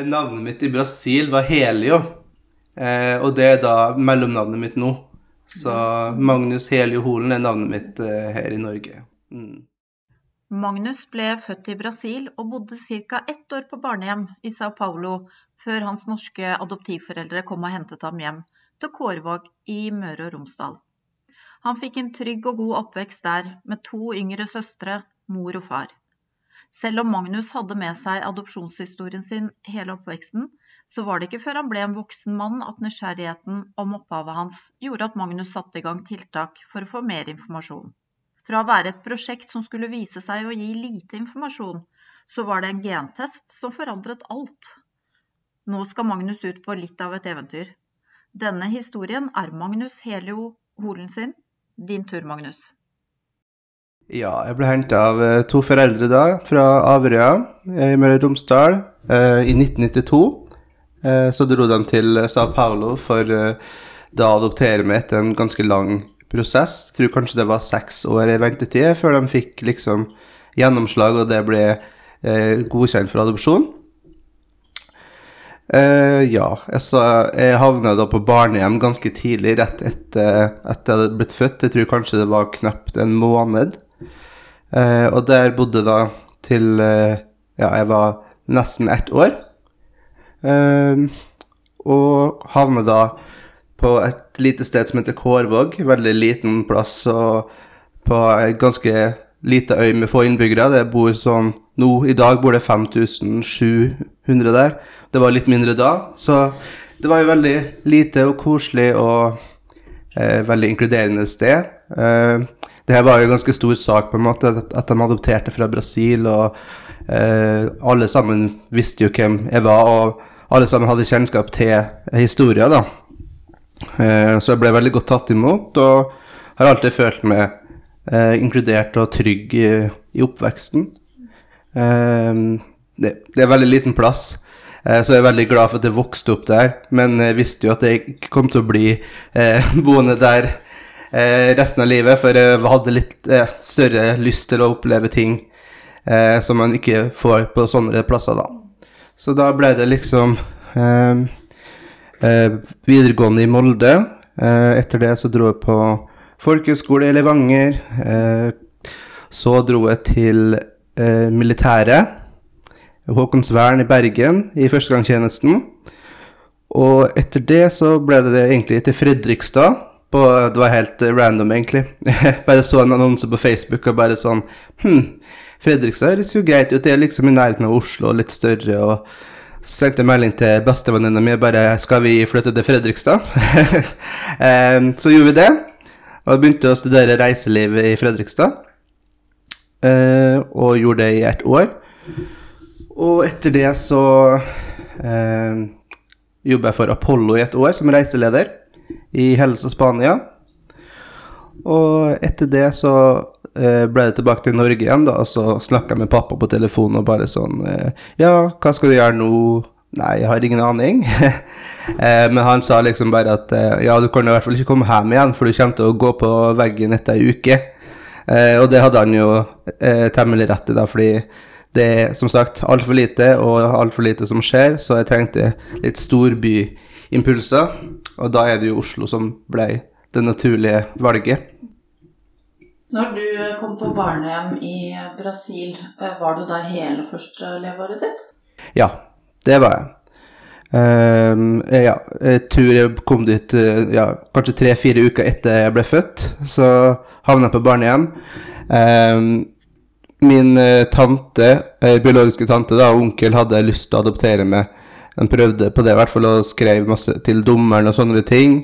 Eh, navnet mitt i Brasil var Helio, eh, og det er da mellomnavnet mitt nå. Så Magnus Helio Holen er navnet mitt eh, her i Norge. Mm. Magnus ble født i Brasil og bodde ca. ett år på barnehjem i Sao Paulo før hans norske adoptivforeldre kom og hentet ham hjem til Kårvåg i Møre og Romsdal. Han fikk en trygg og god oppvekst der, med to yngre søstre, mor og far. Selv om Magnus hadde med seg adopsjonshistorien sin hele oppveksten, så var det ikke før han ble en voksen mann at nysgjerrigheten om opphavet hans gjorde at Magnus satte i gang tiltak for å få mer informasjon. Fra å være et prosjekt som skulle vise seg å gi lite informasjon, så var det en gentest som forandret alt. Nå skal Magnus ut på litt av et eventyr. Denne historien er Magnus Helio Holen sin. Din tur, Magnus. Ja, jeg ble henta av eh, to foreldre da, fra Averøya i Møre og Romsdal eh, i 1992. Eh, så dro de til Sao Paulo for eh, da å adoptere meg etter en ganske lang prosess. Jeg tror kanskje det var seks år i ventetid før de fikk liksom gjennomslag, og det ble eh, godkjent for adopsjon. Eh, ja, jeg, så, jeg havna da på barnehjem ganske tidlig, rett etter at jeg hadde blitt født. Jeg tror kanskje det var knapt en måned. Eh, og der bodde da til eh, ja, jeg var nesten ett år. Eh, og havner da på et lite sted som heter Kårvåg. Veldig liten plass og på ei ganske lita øy med få innbyggere. Det bor sånn nå I dag bor det 5700 der. Det var litt mindre da. Så det var jo veldig lite og koselig og eh, veldig inkluderende sted. Eh, det her var jo en ganske stor sak, på en måte, at de adopterte fra Brasil. Og eh, alle sammen visste jo hvem jeg var, og alle sammen hadde kjennskap til historien, da. Eh, så jeg ble veldig godt tatt imot, og har alltid følt meg eh, inkludert og trygg i, i oppveksten. Eh, det, det, er veldig liten plass. Eh, så jeg er veldig glad for at jeg vokste opp der, men jeg visste jo at jeg ikke kom til å bli eh, boende der resten av livet, for jeg hadde litt eh, større lyst til å oppleve ting eh, som man ikke får på sånne plasser, da. Så da ble det liksom eh, videregående i Molde. etter det så dro jeg på folkehøgskole i Levanger. så dro jeg til militæret Håkonsvern i Bergen i førstegangstjenesten. Og etter det så ble det egentlig til Fredrikstad. På, det var helt random, egentlig. bare så en annonse på Facebook og bare sånn Hm, Fredrikstad høres jo greit ut. Det er liksom i nærheten av Oslo og litt større. og sendte jeg melding til bestevenninna mi bare 'Skal vi flytte til Fredrikstad?' um, så gjorde vi det. Og begynte å studere reiseliv i Fredrikstad. Uh, og gjorde det i ett år. Og etter det så eh, jobba jeg for Apollo i et år som reiseleder i Helse Spania. Og etter det så eh, ble det tilbake til Norge igjen, da, og så snakka jeg med pappa på telefonen og bare sånn eh, Ja, hva skal du gjøre nå? Nei, jeg har ingen aning. eh, men han sa liksom bare at ja, du kan i hvert fall ikke komme hjem igjen, for du kommer til å gå på veggen etter ei uke. Og det hadde han jo temmelig rett i, da, fordi det er som sagt altfor lite, og altfor lite som skjer, så jeg trengte litt storbyimpulser. Og da er det jo Oslo som ble det naturlige valget. Når du kom på barnehjem i Brasil, eh, var du der hele første leveåret ditt? Ja, det var jeg. Um, ja, jeg tror jeg kom dit eh, ja, kanskje tre-fire uker etter jeg ble født. Så havna jeg på barnehjem. Um, min eh, tante, eh, biologiske tante da, og onkel hadde lyst til å adoptere meg. De prøvde på det, i hvert fall, og skrev masse til dommeren og sånne ting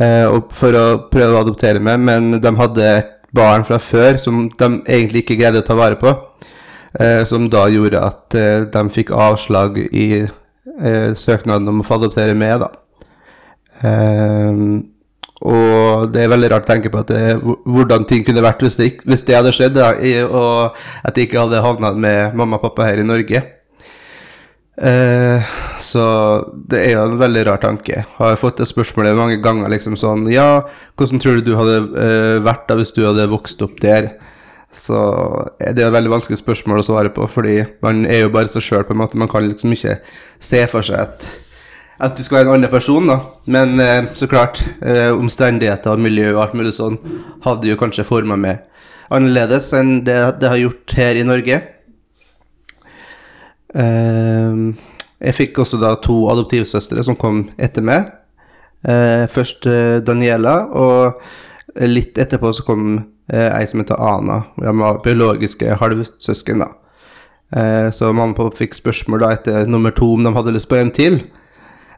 eh, for å prøve å adoptere meg, men de hadde et barn fra før som de egentlig ikke greide å ta vare på. Eh, som da gjorde at de fikk avslag i søknaden om å få adoptere meg, da. Eh, og det er veldig rart å tenke på det, hvordan ting kunne vært hvis det, hvis det hadde skjedd, da, og at jeg ikke hadde havna med mamma og pappa her i Norge. Eh, så det er jo en veldig rar tanke. Har jeg fått det spørsmålet mange ganger, liksom sånn Ja, hvordan tror du du hadde eh, vært da hvis du hadde vokst opp der? Så er det er et veldig vanskelig spørsmål å svare på, fordi man er jo bare seg sjøl, på en måte. Man kan liksom ikke se for seg at, at du skal være en annen person, da. Men eh, så klart, eh, omstendigheter og miljø og alt mulig sånn hadde jo kanskje forma meg annerledes enn det det har gjort her i Norge. Eh, jeg fikk også da to adoptivsøstre som kom etter meg. Eh, først eh, Daniela, og litt etterpå så kom eh, ei som heter Ana. De var biologiske halvsøsken, da. Eh, så mamma og pappa fikk spørsmål da etter nummer to om de hadde lyst på en til.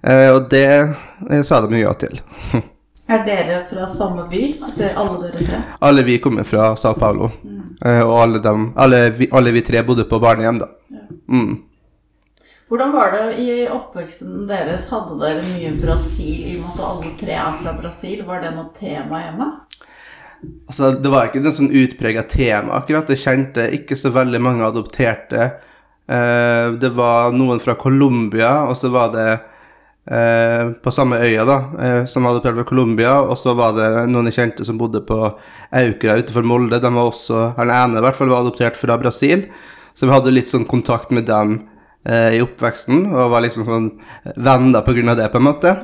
Eh, og det sa de ja til. Er dere fra samme by? Alle dere tre? alle vi kommer fra Sao Paulo, eh, og alle, dem, alle, vi, alle vi tre bodde på barnehjem, da. Mm. Hvordan var det i oppveksten deres? Hadde dere mye Brasil i og med at alle tre er fra Brasil? Var det noe tema hjemme? Altså, det var ikke noe sånn utprega tema, akkurat. Jeg kjente ikke så veldig mange adopterte. Eh, det var noen fra Colombia, og så var det eh, på samme øya, da, eh, som var adoptert fra Colombia, og så var det noen jeg kjente som bodde på Aukra utenfor Molde. De var også, Han ene i hvert fall var adoptert fra Brasil, så vi hadde litt sånn kontakt med dem eh, i oppveksten, og var liksom sånn venner på grunn av det, på en måte.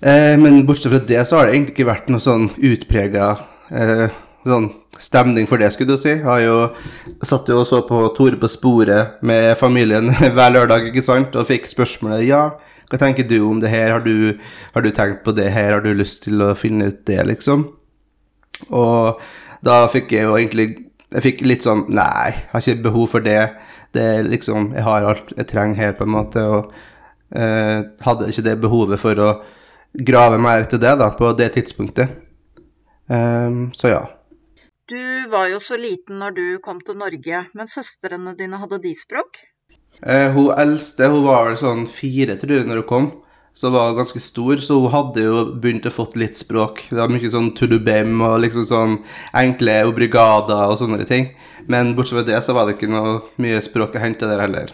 Eh, men bortsett fra det så har det egentlig ikke vært noe sånn utprega eh, sånn stemning for det, skulle du si. Jeg har jo satt jo og så på Tore på sporet med familien hver lørdag, ikke sant, og fikk spørsmålet ja, hva tenker du om det her, har du, har du tenkt på det her, har du lyst til å finne ut det, liksom? Og da fikk jeg jo egentlig Jeg fikk litt sånn Nei, jeg har ikke behov for det. Det er liksom Jeg har alt jeg trenger her, på en måte, og eh, hadde ikke det behovet for å grave mer etter det, da, på det tidspunktet. Um, så ja. Du var jo så liten når du kom til Norge, men søstrene dine hadde de språk? Eh, hun eldste hun var vel sånn fire, tror jeg, når hun kom. Så hun var ganske stor, så hun hadde jo begynt å fått litt språk. Det var mye sånn tulubem og liksom sånn enkle obrigader og sånne ting. Men bortsett fra det så var det ikke noe mye språk å hente der heller.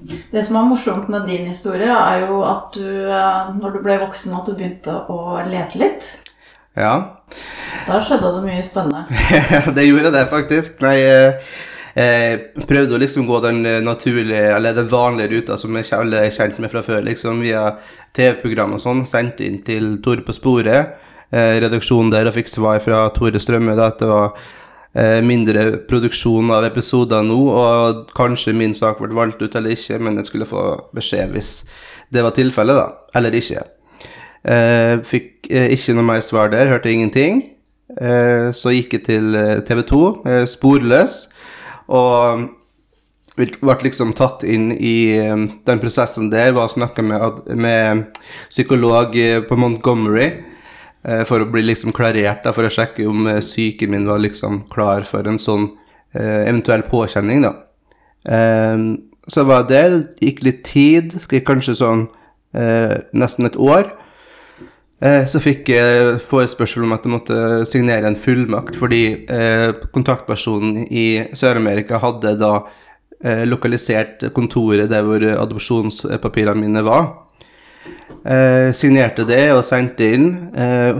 Det som er morsomt med din historie, er jo at du, eh, når du ble voksen, at du begynte å lete litt. Ja, Da skjedde det mye spennende. det gjorde det faktisk. Nei, eh, jeg prøvde å liksom gå den eh, naturlige, eller den vanlige ruta som jeg alle er kjent med fra før, liksom via TV-program og sånn. Sendte inn til Tore på sporet, eh, redaksjonen der, og fikk svar fra Tore Strømme da, at det var eh, mindre produksjon av episoder nå, og kanskje min sak ble valgt ut eller ikke, men jeg skulle få beskjed hvis det var tilfellet, da. Eller ikke. Eh, fikk eh, ikke noe mer svar der, hørte ingenting. Eh, så gikk jeg til TV 2, eh, sporløs, og ble liksom tatt inn i eh, den prosessen der, var å snakke med, med psykolog eh, på Montgomery eh, for å bli liksom klarert, for å sjekke om eh, psyken min var liksom klar for en sånn eventuell påkjenning, da. Eh, så var det, gikk litt tid, gikk kanskje sånn nesten et år. Eh, Så fikk jeg forespørsel om at jeg måtte signere en fullmakt, fordi eh, kontaktpersonen i Sør-Amerika hadde da eh, lokalisert kontoret der hvor adopsjonspapirene mine var. Signerte det og sendte inn.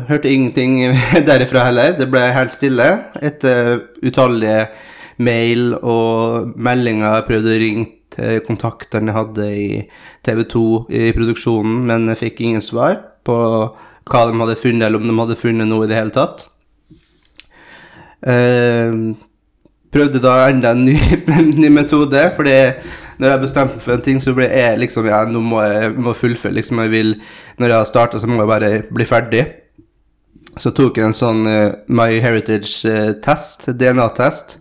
Hørte ingenting derifra heller. Det ble helt stille etter utallige mail og meldinger. Jeg prøvde å ringe kontaktene jeg hadde i TV 2 i produksjonen, men jeg fikk ingen svar på hva de hadde funnet, eller om de hadde funnet noe i det hele tatt. Eh, prøvde da enda en ny, ny metode, fordi når jeg bestemte meg for en ting, så ble jeg liksom Ja, nå må jeg må fullføre, liksom. Jeg vil Når jeg har starta, så må jeg bare bli ferdig. Så tok jeg en sånn uh, My Heritage-test, DNA-test,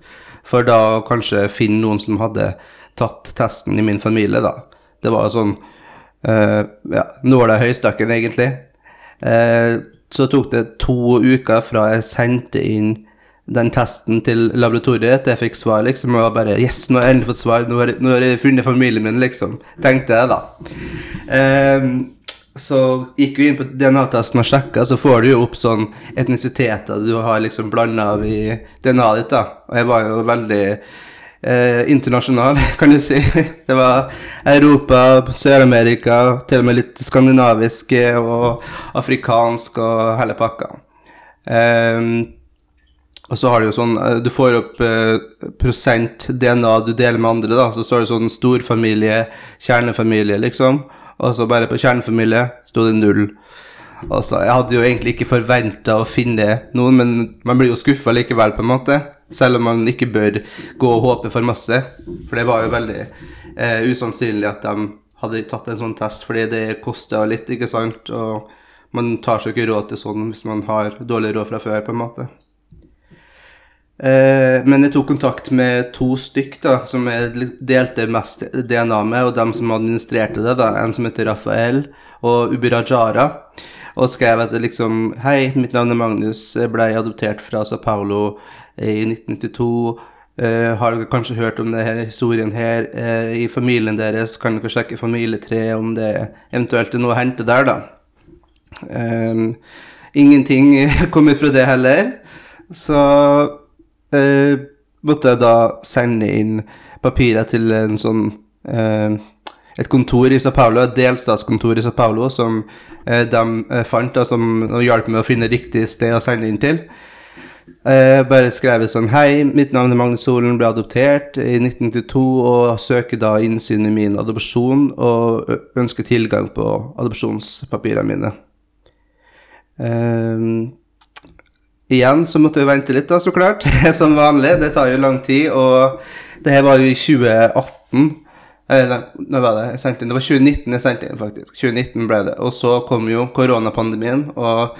for da å kanskje finne noen som hadde tatt testen i min familie, da. Det var sånn uh, Ja, nåla i høystakken, egentlig. Eh, så tok det to uker fra jeg sendte inn den testen til laboratoriet til jeg fikk svar, liksom. Jeg bare Yes, nå har jeg endelig fått svar. Nå har, jeg- funnet familien min, liksom. Tenkte jeg, da. Um, så gikk vi inn på DNA-testen og sjekka, så får du jo opp sånn etnisiteter du har liksom blanda i DNA-et ditt, da. Og jeg var jo veldig eh, internasjonal, kan du si. Det var Europa, Sør-Amerika, til og med litt skandinavisk og afrikansk og hele pakka. Eh, og så har du jo sånn eh, Du får opp eh, prosent DNA du deler med andre, da. Så står det sånn storfamilie, kjernefamilie, liksom. Og så bare på kjernefamilie sto det null. Altså, jeg hadde jo egentlig ikke forventa å finne noen, men man blir jo skuffa likevel, på en måte. Selv om man ikke bør gå og håpe for masse. For det var jo veldig eh, usannsynlig at de hadde tatt en sånn test, fordi det kosta litt, ikke sant. Og man tar seg ikke råd til sånn hvis man har dårlig råd fra før, på en måte. Eh, men jeg tok kontakt med to stykk da, som jeg delte mest DNA med, og dem som administrerte det. da, En som heter Rafael, og Ubirajara. Og skrev at liksom Hei, mitt navn er Magnus. Jeg ble adoptert fra Sao Paulo i 1992. Uh, har dere kanskje hørt om denne historien her? Uh, I familien deres kan dere sjekke familietreet om det eventuelt er noe å hente der, da. Um, ingenting kommer fra det heller. Så uh, måtte jeg da sende inn papirer til en sånn et kontor i Sao Paulo, et delstatskontor i Sao Paulo, som de fant, da, som hjalp meg å finne riktig sted å sende inn til. Uh, bare skrevet sånn Hei, mitt navn er Magnus Solen, ble adoptert i 1992 og søker da innsyn i min adopsjon og ønsker tilgang på adopsjonspapirene mine. Eh, igjen så måtte vi vente litt, da, så klart. Som vanlig. Det tar jo lang tid. Og det her var jo i 2018. Eller, når var det? Jeg sendte inn. Det var 2019 jeg sendte inn, faktisk. 2019 ble det. Og så kom jo koronapandemien. og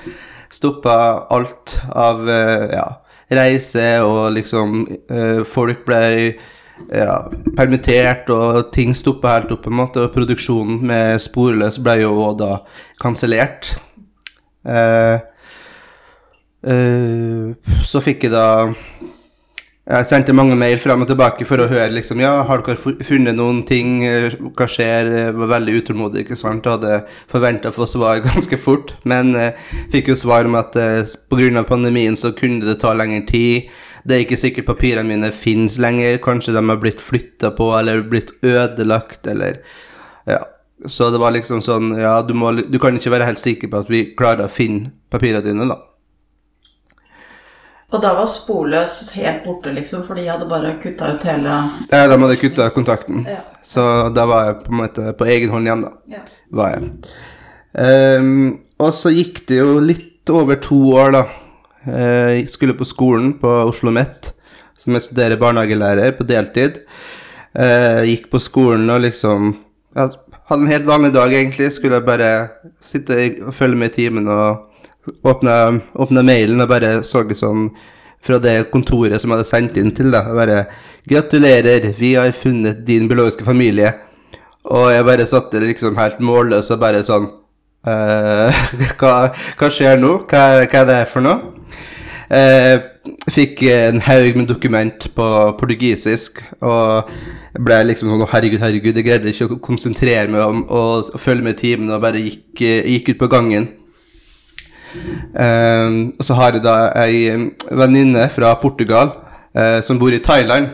stoppa alt av ja, reise, og liksom Folk ble ja, permittert, og ting stoppa helt opp, på en måte. Og produksjonen med Sporløs ble jo da kansellert. Eh, eh, så fikk jeg da jeg sendte mange mail fram og tilbake for å høre liksom, ja, har dere funnet noen ting, hva skjer? Jeg var veldig utålmodig, ikke sant, hadde forventa å få svar ganske fort. Men eh, fikk jo svar om at eh, pga. pandemien så kunne det ta lengre tid. Det er ikke sikkert papirene mine finnes lenger, kanskje de har blitt flytta på eller blitt ødelagt, eller Ja. Så det var liksom sånn, ja, du, må, du kan ikke være helt sikker på at vi klarer å finne papirene dine, da. Og da var Sporløs helt borte, liksom, for de hadde bare kutta ut hele Ja, de hadde kutta kontakten. Ja. Så da var jeg på en måte på egen hånd igjen, da. Ja. Var jeg. Um, og så gikk det jo litt over to år, da. Eh, Jeg skulle på skolen på Oslo Mett, som jeg studerer barnehagelærer på deltid. Jeg Gikk på skolen og liksom jeg Hadde en helt vanlig dag, egentlig. Skulle bare sitte og følge med i timen og åpna, mailen og bare så sånn fra det kontoret som hadde sendt inn til, da. Bare 'Gratulerer, vi har funnet din biologiske familie'. Og jeg bare satt der liksom helt målløs og bare sånn eh, hva, hva skjer nå? Hva, hva er det her for noe? Eh, fikk en haug med dokument på portugisisk og ble liksom sånn «Å, Herregud, herregud, jeg greide ikke å konsentrere meg om å følge med i timen og bare gikk, gikk ut på gangen. Um, og så har jeg da ei venninne fra Portugal uh, som bor i Thailand.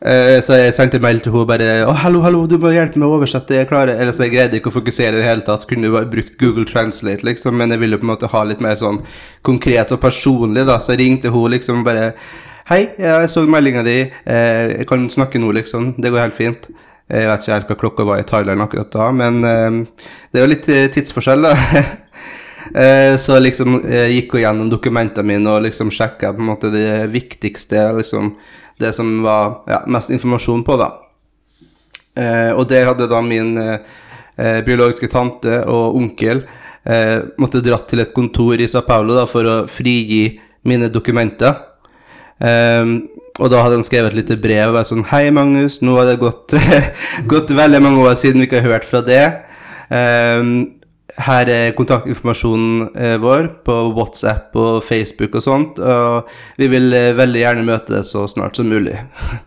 Uh, så jeg sendte mail til henne bare Å, hallo, hallo, du må hjelpe meg å oversette. Jeg klarer Eller så jeg greide ikke å fokusere i det hele tatt. Kunne bare brukt Google Translate, liksom. Men jeg ville på en måte ha litt mer sånn konkret og personlig, da. Så jeg ringte hun liksom bare Hei, jeg så meldinga di. Uh, jeg kan snakke nå, liksom. Det går helt fint. Jeg vet ikke helt hva klokka var i Thailand akkurat da, men det er jo litt tidsforskjell, da. Eh, så liksom jeg gikk hun gjennom dokumentene mine og liksom sjekka det viktigste, liksom det som var ja, mest informasjon på, da. Eh, og der hadde da min eh, biologiske tante og onkel eh, måtte dratt til et kontor i Sao Paulo da, for å frigi mine dokumenter. Eh, og da hadde de skrevet et lite brev og vært sånn Hei, Magnus, nå har det gått, gått veldig mange år siden vi ikke har hørt fra det. Eh, her er kontaktinformasjonen eh, vår på WhatsApp og Facebook og sånt, og vi vil eh, veldig gjerne møte deg så snart som mulig.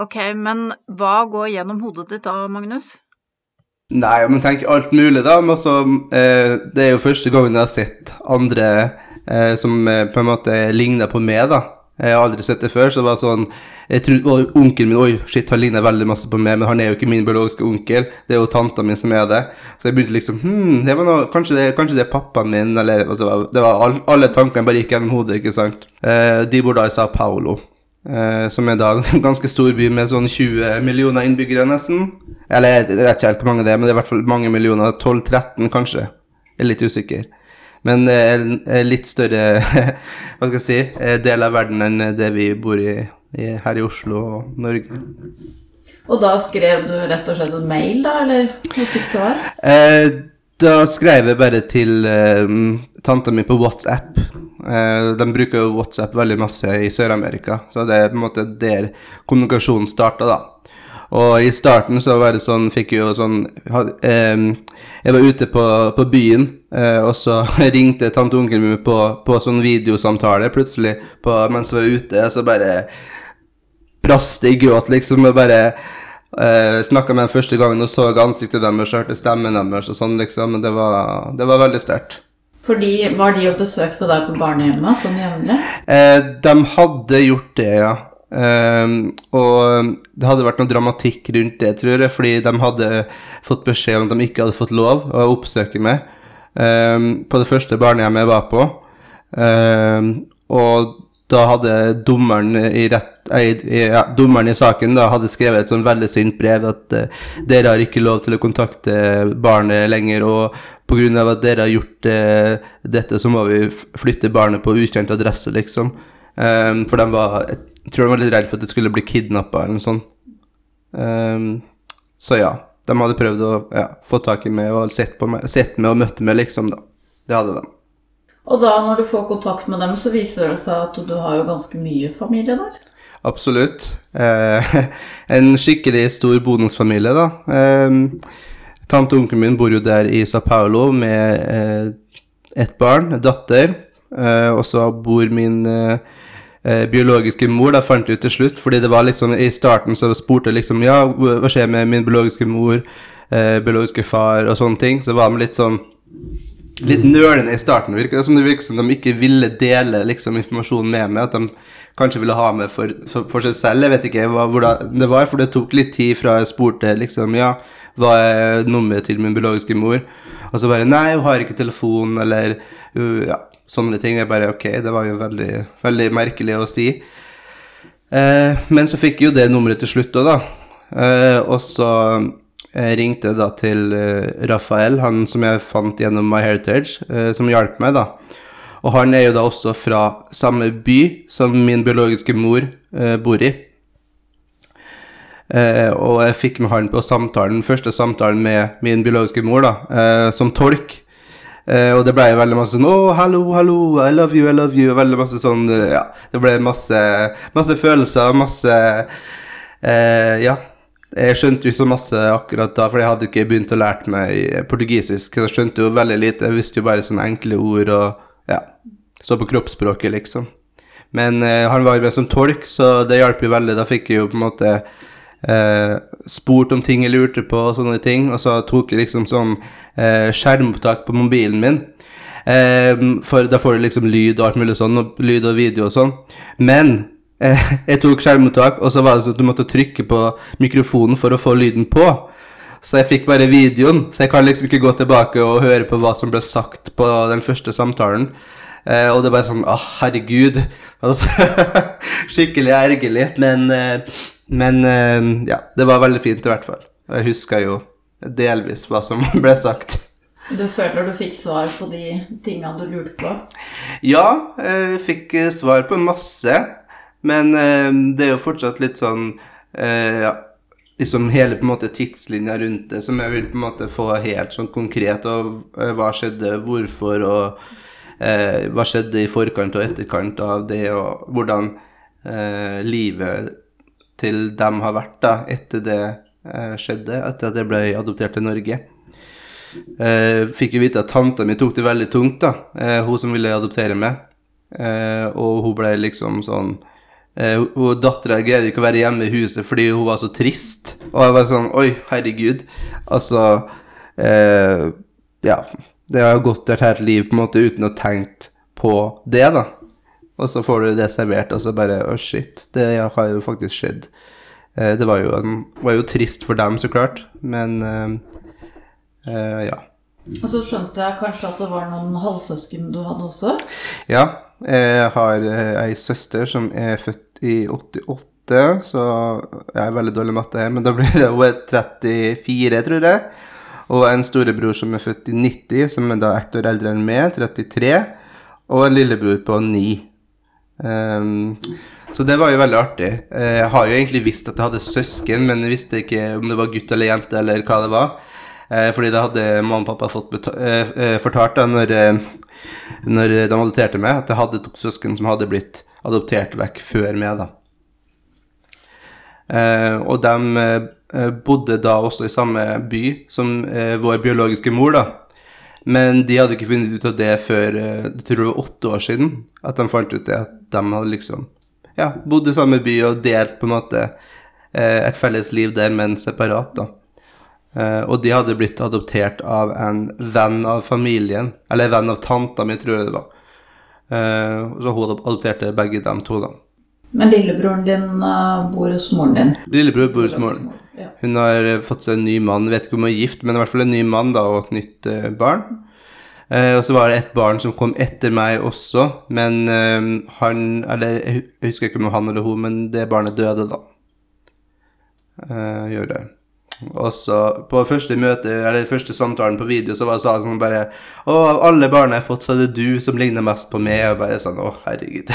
Ok, men hva går gjennom hodet ditt da, Magnus? Nei, men tenk alt mulig, da. Men altså, det er jo første gangen jeg har sett andre som på en måte ligner på meg, da. Jeg har aldri sett det før, så det var sånn Jeg trodde Onkelen min Oi, shit, han ligner veldig masse på meg, men han er jo ikke min biologiske onkel. Det er jo tanta mi som er det. Så jeg begynte liksom Hm, det var noe, kanskje, det, kanskje det er pappaen min, eller altså, Det var all, Alle tankene bare gikk gjennom hodet, ikke sant. Eh, de bor da i Sao Paulo. Eh, som er da en ganske stor by med sånn 20 millioner innbyggere, nesten. Eller jeg vet ikke helt hvor mange det er, men det er i hvert fall mange millioner. 12-13, kanskje. Jeg er litt usikker. Men det er en er litt større hva skal jeg si, eh, del av verden enn det vi bor i, i her i Oslo og Norge. Og da skrev du rett og slett en mail, da, eller du fikk svar? Eh, da skrev jeg bare til eh, tanta mi på WhatsApp. Eh, de bruker jo WhatsApp veldig masse i Sør-Amerika, så det er på en måte der kommunikasjonen starta, da. Og i starten så var det sånn, fikk jo sånn eh, Jeg var ute på, på byen, eh, og så ringte tante og onkelen min på, på sånn videosamtale plutselig på, mens jeg var ute, og så bare brast det i gråt, liksom, og bare uh, snakka med dem første gangen og så ansiktet deres hørte stemmen deres og sånn, liksom. Men det var, det var veldig sterkt. Fordi Var de og besøkte deg på barnehjemmet sånn jevnlig? Eh, de hadde gjort det, ja. Ehm, og det hadde vært noe dramatikk rundt det, tror jeg, fordi de hadde fått beskjed om at de ikke hadde fått lov å oppsøke meg ehm, på det første barnehjemmet jeg var på. Ehm, og da hadde dommeren i, rett, eh, ja, dommeren i saken da hadde skrevet et sånn veldig sint brev at eh, dere har ikke lov til å kontakte barnet lenger, og pga. at dere har gjort eh, dette, så må vi flytte barnet på ukjent adresse, liksom. For de var, jeg tror de var litt redd for at de skulle bli kidnappa eller noe sånt. Um, så ja, de hadde prøvd å ja, få tak i meg og sett, på meg, sett meg og møtt meg, liksom, da. Det hadde de. Og da når du får kontakt med dem, så viser det seg at du har jo ganske mye familie der. Absolutt. Eh, en skikkelig stor bonusfamilie, da. Eh, tante og onkelen min bor jo der i Sao Paulo med eh, et barn, en datter. Eh, og så bor min eh, eh, biologiske mor, da fant ut til slutt, fordi det var liksom i starten så spurte liksom Ja, hva skjer med min biologiske mor, eh, biologiske far og sånne ting. Så var de litt sånn litt nølende i starten. Virker det som det virker som de ikke ville dele liksom, informasjonen med meg. At de kanskje ville ha med for, for, seg selv. Jeg vet ikke hvordan det var, for det tok litt tid fra jeg spurte liksom, ja, hva er nummeret til min biologiske mor. Og så bare Nei, hun har ikke telefon, eller uh, ja, sånne ting. Jeg bare Ok, det var jo veldig, veldig merkelig å si. Eh, men så fikk jeg jo det nummeret til slutt òg, da. Eh, og så ringte jeg da til eh, Rafael, han som jeg fant gjennom MyHeritage, eh, som hjalp meg, da. Og han er jo da også fra samme by som min biologiske mor eh, bor i. Eh, og jeg fikk med han på samtalen, første samtalen med min biologiske mor, da, eh, som tolk. Eh, og det ble veldig masse sånn 'Å, hallo, hallo, I love you, I love you', og veldig masse sånn eh, Ja, det ble masse, masse følelser, masse eh, Ja. Jeg skjønte jo så masse akkurat da, for jeg hadde ikke begynt å lære meg portugisisk. Jeg skjønte jo veldig lite. Jeg visste jo bare sånne enkle ord og ja, så på kroppsspråket, liksom. Men eh, han var jo med som tolk, så det hjalp jo veldig. Da fikk jeg jo på en måte eh, spurt om ting jeg lurte på, og sånne ting. Og så tok jeg liksom sånn eh, skjermopptak på mobilen min. Eh, for da får du liksom lyd og alt mulig sånn, og lyd og video og sånn. Men eh, jeg tok skjermopptak, og så var det sånn at du måtte trykke på mikrofonen for å få lyden på. Så jeg fikk bare videoen, så jeg kan liksom ikke gå tilbake og høre på hva som ble sagt på den første samtalen. Eh, og det er bare sånn Å, herregud. Altså, skikkelig ergerlig. Men, eh, men eh, ja, det var veldig fint i hvert fall. Og Jeg husker jo delvis hva som ble sagt. Du føler du fikk svar på de tingene du lurte på? Ja, jeg fikk eh, svar på masse, men eh, det er jo fortsatt litt sånn ja, Liksom hele på en måte tidslinja rundt det som jeg vil på en måte få helt sånn konkret. Og hva skjedde, hvorfor, og eh, hva skjedde i forkant og etterkant av det, og hvordan eh, livet til dem har vært da, etter det eh, skjedde, etter at jeg ble adoptert til Norge. Eh, fikk jo vite at tanta mi tok det veldig tungt, da. Eh, hun som ville adoptere meg. Eh, og hun ble liksom sånn eh, dattera greide ikke å være hjemme i huset fordi hun var så trist. Og jeg var sånn Oi, herregud. Altså eh, Ja. Det har gått et helt liv på en måte uten å tenke på det, da. Og så får du det servert, og så bare Å, oh, shit. Det har jo faktisk skjedd. Eh, det var jo, en, var jo, trist for dem, så klart. Men uh, uh, ja. Og så skjønte jeg kanskje at det var noen halvsøsken du hadde også? Ja. Jeg har ei søster som er født i 88, så jeg er veldig dårlig matte her, men da blir det hun er 34, tror jeg. Og en storebror som er født i 90, som er da ett år eldre enn meg, 33. Og en lillebror på 9. Um, så det var jo veldig artig. Jeg har jo egentlig visst at jeg hadde søsken, men jeg visste ikke om det var gutt eller jente eller hva det var. Eh, fordi det hadde mamma og pappa fått eh, eh, fortalt da når, når de adopterte meg, at jeg hadde to søsken som hadde blitt adoptert vekk før meg. da. Og de bodde da også i samme by som vår biologiske mor, da. Men de hadde ikke funnet ut av det før jeg tror det var åtte år siden. At de fant ut det, at de hadde liksom ja, bodd i samme by og delt på en måte et felles liv der, men separat, da. Uh, og de hadde blitt adoptert av en venn av familien, eller venn av tanta mi, tror jeg det var. Så hun adopterte begge de to, da. Men lillebroren din bor hos moren din? Lillebror bor hos moren. Hun har fått seg en ny mann, vet ikke om hun er gift, men i hvert fall en ny mann da, og et nytt barn. og så var det et barn som kom etter meg også, men han Eller jeg husker ikke om han eller hun, men det barnet døde, da. gjør det. Og så på første møte, eller første samtalen på video, så var det sånn bare Å, av alle barna jeg har fått, så er det du som ligner mest på meg. Og bare sånn Å, herregud.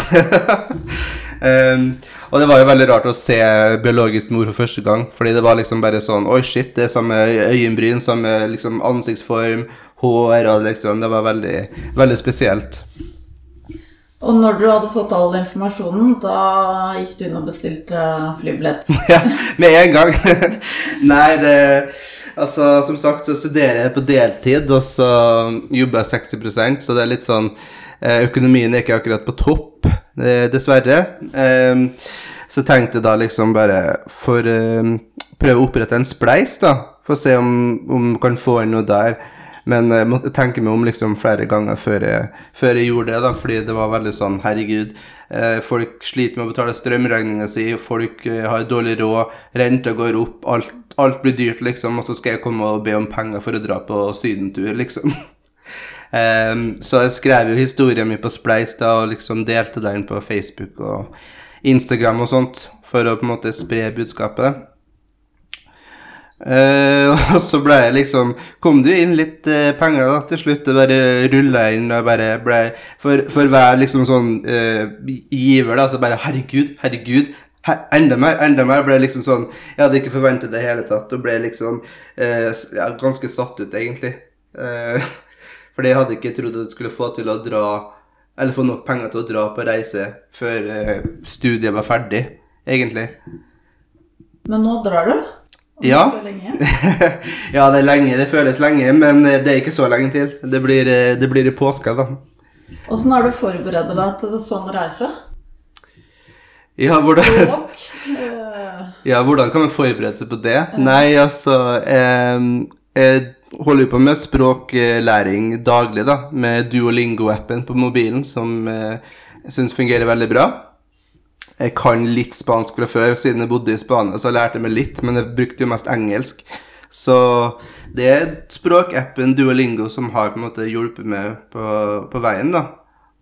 um, og det var jo veldig rart å se biologisk mor for første gang, fordi det var liksom bare sånn Oi, shit, det er samme øyenbryn, samme liksom ansiktsform, hår og liksom Det var veldig, veldig spesielt. Og når du hadde fått all informasjonen, da gikk du inn og bestilte flybillett? ja, med en gang. Nei, det Altså, som sagt, så studerer jeg på deltid, og så jobber jeg 60% så det er litt sånn eh, Økonomien er ikke akkurat på topp, dessverre. Ehm, så tenkte jeg da liksom bare For å prøve å opprette en spleis, da. For å se om, om kan få inn noe der. Men jeg måtte tenke meg om liksom flere ganger før jeg, før jeg, gjorde det, da, fordi det var veldig sånn Herregud, eh, folk sliter med å betale strømregninga si, folk eh, har dårlig råd, renta går opp, alt, alt, blir dyrt, liksom, og så skal jeg komme og be om penger for å dra på sydentur, liksom. um, så jeg skrev jo historien min på Spleis da, og liksom delte den på Facebook og Instagram og sånt, for å på en måte spre budskapet. Uh, og så ble jeg liksom Kom det inn litt uh, penger da til slutt. Det bare rulla inn. Og bare ble For, for hver liksom sånn uh, giver, da, så bare Herregud, herregud. Her, enda mer, enda mer. Ble liksom sånn Jeg hadde ikke forventet det i hele tatt. Og ble liksom ja, ganske satt ut, egentlig. fordi jeg hadde ikke trodd at jeg skulle få til å dra Eller få nok penger til å dra på reise før studiet var ferdig, egentlig. Men nå drar du? Ja. ja, det er lenge. Det føles lenge, men det er ikke så lenge til. Det blir, eh, det blir i påska, da. Åssen har du forberedt deg til sånn reise? Ja, hvordan Ja, hvordan kan man forberede seg på det? Nei, altså eh, Jeg holder på med språklæring daglig, da, med Duolingo-appen på mobilen, som eh, jeg syns fungerer veldig bra. Jeg kan litt spansk fra før, siden jeg bodde i Spania, så jeg lærte meg litt, men jeg brukte jo mest engelsk. Så det er språkappen Duolingo som har på en måte hjulpet meg på, på veien, da.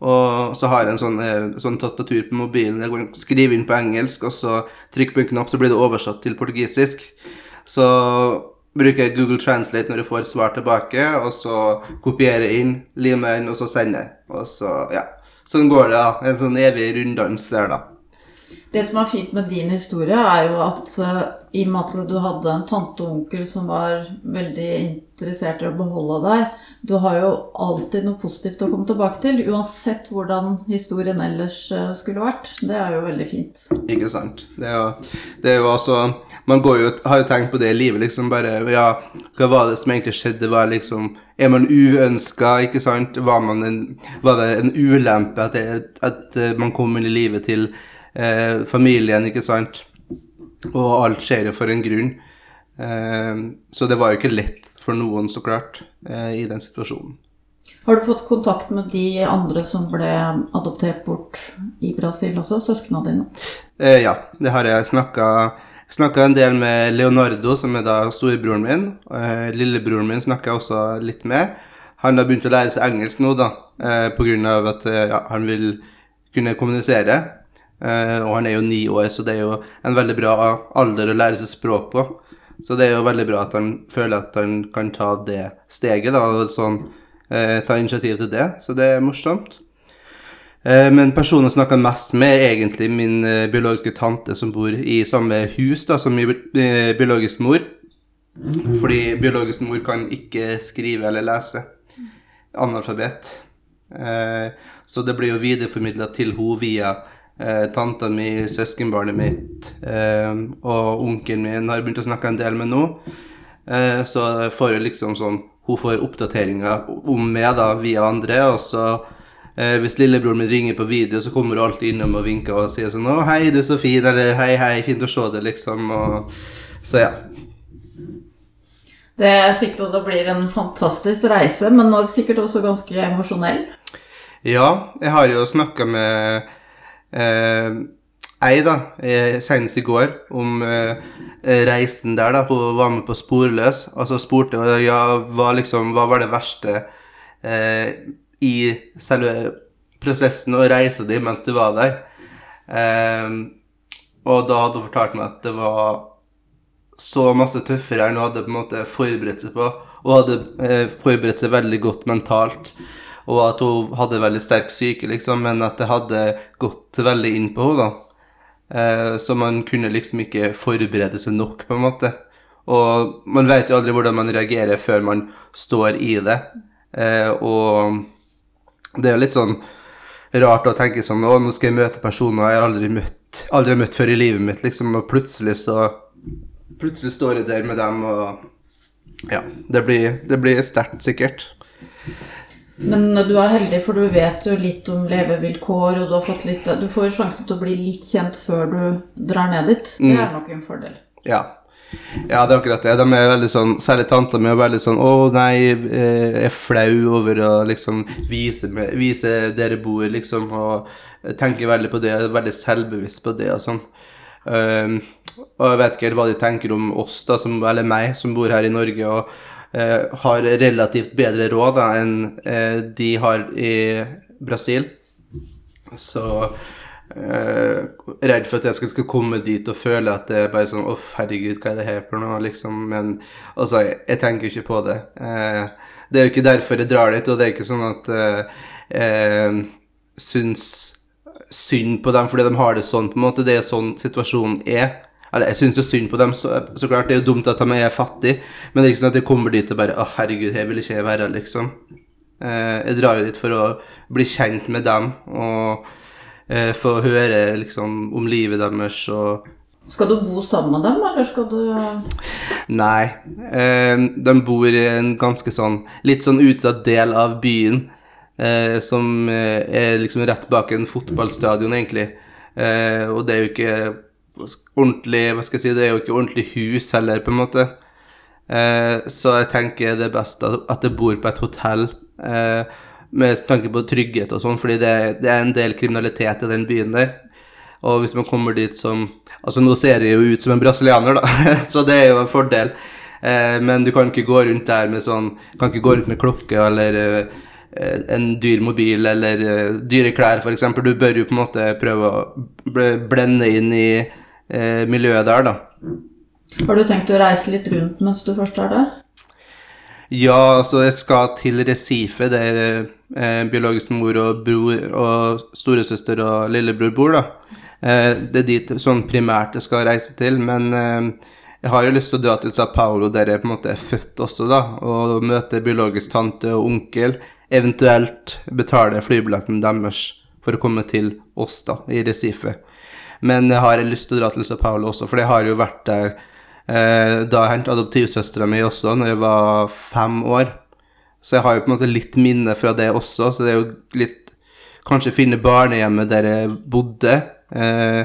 Og så har jeg en sånn, eh, sånn tastatur på mobilen. Jeg skriver inn på engelsk, og så trykker på en knapp, så blir det oversatt til portugisisk. Så bruker jeg Google Translate når jeg får svar tilbake, og så kopierer jeg inn, limer inn, og så sender. jeg. Og så, ja. Sånn går det, da. En sånn evig runddans der, da. Det som er fint med din historie, er jo at uh, i og med at du hadde en tante og onkel som var veldig interessert i å beholde deg, du har jo alltid noe positivt å komme tilbake til, uansett hvordan historien ellers uh, skulle vært. Det er jo veldig fint. Ikke sant. Det er jo, det er jo altså Man jo, har jo tenkt på det i livet, liksom bare Ja, hva var det som egentlig skjedde? Var liksom er man uønska, ikke sant? Var, en, var, det en ulempe at, det, at, man kom inn i livet til eh, familien, ikke sant. Og alt skjer jo for en grunn. Eh, så det var jo ikke lett for noen, så klart, eh, i den situasjonen. Har du fått kontakt med de andre som ble adoptert bort i Brasil også, søsknene dine? Eh, ja, det har jeg snakka Snakka en del med Leonardo, som er da storebroren min. Eh, lillebroren min snakker jeg også litt med. Han har begynt å lære seg engelsk nå, da, eh, pga. at eh, ja, han vil kunne kommunisere. Eh, og han er jo ni år, så det er jo en veldig bra alder å lære seg språk på. Så det er jo veldig bra at han føler at han kan ta det steget, da, og sånn, eh, ta initiativ til det. Så det er morsomt. Eh, Men personen jeg snakker mest med, er egentlig min biologiske tante som bor i samme hus da, som min bi- eh, biologisk mor. Fordi biologisk mor kan ikke skrive eller lese. Analfabet. Så det blir jo videreformidla til henne via eh, tanta mi, søskenbarnet mitt eh, og onkelen min har begynt å snakke en del med nå. Eh, Så får hun liksom sånn Hun får oppdateringer om meg da via andre, og så Eh, hvis lillebroren min ringer på video, så kommer hun alltid innom og vinker og sier sånn 'Å, hei, du er så fin', eller 'Hei, hei, fint å se deg', liksom. Og, så ja. Det er sikkert det blir en fantastisk reise, men nå er det sikkert også ganske emosjonell. Ja, jeg har jo snakka med ei, da, eh, senest i går, om eh, reisen der, da. Hun var med på Sporløs. så spurte ja, hva liksom, hva var det verste eh, i selve prosessen å reise di mens du var der. Eh, og da hadde hun fortalt meg at det var så masse tøffere enn hun hadde på en måte forberedt seg på. Og hadde eh, forberedt seg veldig godt mentalt. Og at hun hadde veldig sterk syke, liksom, men at det hadde gått veldig inn på henne. da. Eh, så man kunne liksom ikke forberede seg nok, på en måte. Og man vet jo aldri hvordan man reagerer før man står i det. Eh, og det er jo litt sånn rart å tenke sånn Å, nå skal jeg møte personer jeg har aldri møtt, aldri møtt før i livet mitt, liksom, og plutselig så Plutselig står jeg der med dem, og Ja. Det blir, det blir sterkt, sikkert. Men du er heldig, for du vet jo litt om levevilkår, og du har fått litt Du får jo sjansen til å bli litt kjent før du drar ned dit. Det er nok en fordel. Ja. Ja, det er akkurat det. De er veldig sånn, Særlig tanta mi er veldig sånn 'Å nei, eh, jeg er flau over å liksom vise, meg- vise dere bor', liksom. Og tenker veldig på det, er veldig selvbevisst på det og sånn. Um, og jeg vet ikke helt hva de tenker om oss, da, som, eller meg, som bor her i Norge og har relativt bedre råd da, enn eh, de har i Brasil. Så eh, redd for at jeg skal, komme dit og føle at det er bare sånn Uff, herregud, hva er det her for noe? Liksom. Men altså, jeg, jeg tenker ikke på det. Eh, det er jo ikke derfor jeg drar dit, og det er ikke sånn at eh, jeg syns synd på dem fordi de har det sånn, på en måte. Det er sånn situasjonen er. Eller jeg syns jo synd på dem, så, så klart. Det er jo dumt at de er fattige, men det er ikke sånn at jeg kommer dit og bare Å, herregud, her vil ikke jeg være, liksom. Eh, jeg drar jo dit for å bli kjent med dem og eh, få høre liksom om livet deres og Skal du bo sammen med dem, eller skal du Nei. Eh, de bor i en ganske sånn Litt sånn utsatt del av byen. Eh, som eh, er liksom rett bak en fotballstadion, egentlig. Eh, og det er jo ikke ordentlig Hva skal jeg si Det er jo ikke ordentlig hus heller, på en måte. Eh, så jeg tenker det er best at jeg bor på et hotell. Eh, med tanke på trygghet og sånn, fordi det, det er en del kriminalitet i den byen der. Og hvis man kommer dit som Altså, nå ser jeg jo ut som en brasilianer, da, så det er jo en fordel. Eh, men du kan ikke gå rundt der med sånn Kan ikke gå rundt med klokke eller eh, en dyr mobil eller eh, dyre klær, f.eks. Du bør jo på en måte prøve å blende inn i eh, miljøet der, da. Har du tenkt å reise litt rundt mens du først er der? Ja, altså jeg skal til Recife, der eh, biologisk mor og bror og storesøster og lillebror bor, da. Eh, det er dit sånn primært jeg skal reise til, men eh, jeg har jo lyst til å dra til Sao Paulo, der jeg på en måte er født også, da, og møte biologisk tante og onkel, eventuelt betale flybilletten deres for å komme til oss, da, i Recife. Men jeg har lyst til å dra til Sao Paulo også, for jeg har jo vært der eh, da jeg hentet adoptivsøstera mi også, når jeg var fem år. Så jeg har jo på en måte litt minne fra det også, så det er jo litt kanskje finne barnehjemmet der jeg bodde, eh,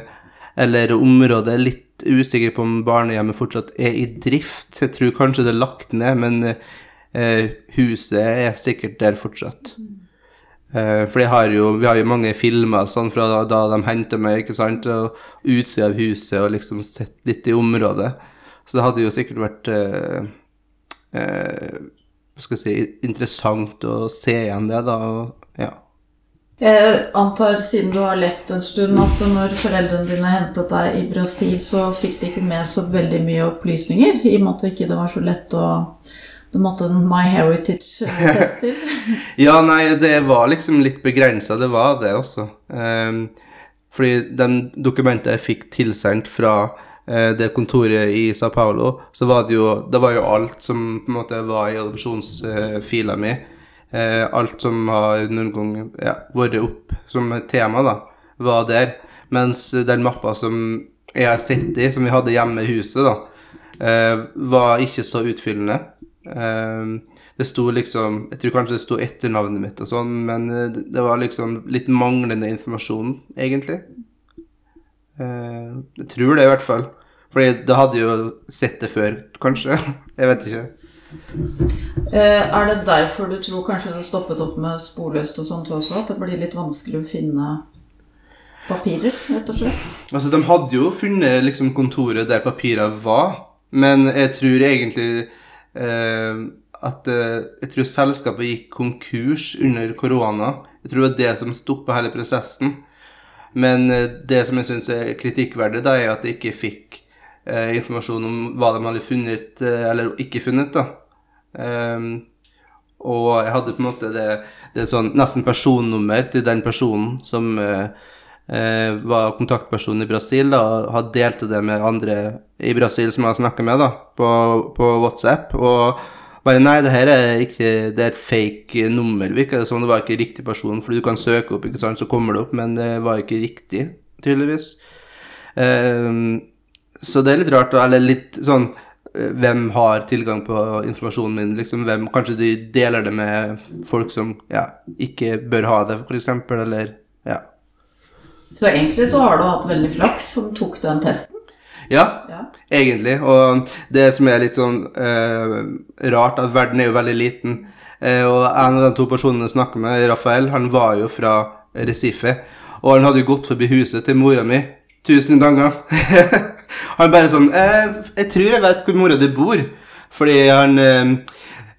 eller området. Litt usikker på om barnehjemmet fortsatt er i drift. Jeg tror kanskje det er lagt ned, men eh, huset er sikkert der fortsatt. Eh, for har jo, vi har jo mange filmer sånn fra da, da de henter meg, ikke sant, og utsida av huset og liksom sett litt i området. Så det hadde jo sikkert vært eh, eh, skal jeg si, interessant å se igjen det, da. Ja. Jeg antar, siden du har lett en stund, at når foreldrene dine hentet deg i Brasil, så fikk de ikke med så veldig mye opplysninger, i og med at det ikke var så lett å Du måtte en My Heritage-test til. Ja, nei, det var liksom litt begrensa, det var det også. Um, fordi de dokumentene jeg fikk tilsendt fra uh, det kontoret i Sao Paulo, så var det jo Det var jo alt som på en måte var i adopsjonsfila mi. Uh, alt som har noen gang ja, vært opp som tema, da, var der. Mens den mappa som jeg har sett i, som vi hadde hjemme i huset, da, eh, var ikke så utfyllende. Eh, det sto liksom Jeg tror kanskje det sto etternavnet mitt og sånn, men eh, det var liksom litt manglende informasjon, egentlig. Eh, jeg tror det, i hvert fall. Fordi da hadde jo sett det før, kanskje. Jeg vet ikke. Eh, Er det derfor du tror kanskje det stoppet opp med sporløst og sånt også? At det blir litt vanskelig å finne papirer, rett og slett? Altså, de hadde jo funnet liksom kontoret der papirene var, men jeg tror egentlig at eh, Jeg tror selskapet gikk konkurs under korona. Jeg tror det var det som stoppa hele prosessen. Men eh, det som jeg syns er kritikkverdig, da, er at jeg ikke fikk eh, informasjon om hva de hadde funnet eh, eller ikke funnet. da. Ehm, og jeg hadde på en måte det, det sånn nesten personnummer til den personen som eh, eh, var kontaktperson i Brasil, da, og hadde delt det med andre i Brasil som jeg har snakka med, da, på, på WhatsApp. Og bare nei, det her er ikke Det er et fake nummer, virker det som. Det var ikke riktig person, for du kan søke opp, ikke sant, så kommer det opp, men det var ikke riktig, tydeligvis. Ehm, så det er litt rart, eller litt sånn eh, hvem har tilgang på informasjonen min? Liksom, hvem, kanskje de deler det med folk som ja, ikke bør ha det, f.eks., eller ja. Så egentlig så har du hatt veldig flaks som tok den testen. Ja, Ja. egentlig. Og det som er litt sånn eh, rart, at verden er jo veldig liten. Eh, og en av de to personene jeg snakker med, Rafael, han var jo fra Recife. Og han hadde jo gått forbi huset til mora mi tusen ganger. han bare sånn eh, 'Jeg tror jeg vet hvor mora di bor.' Fordi han eh,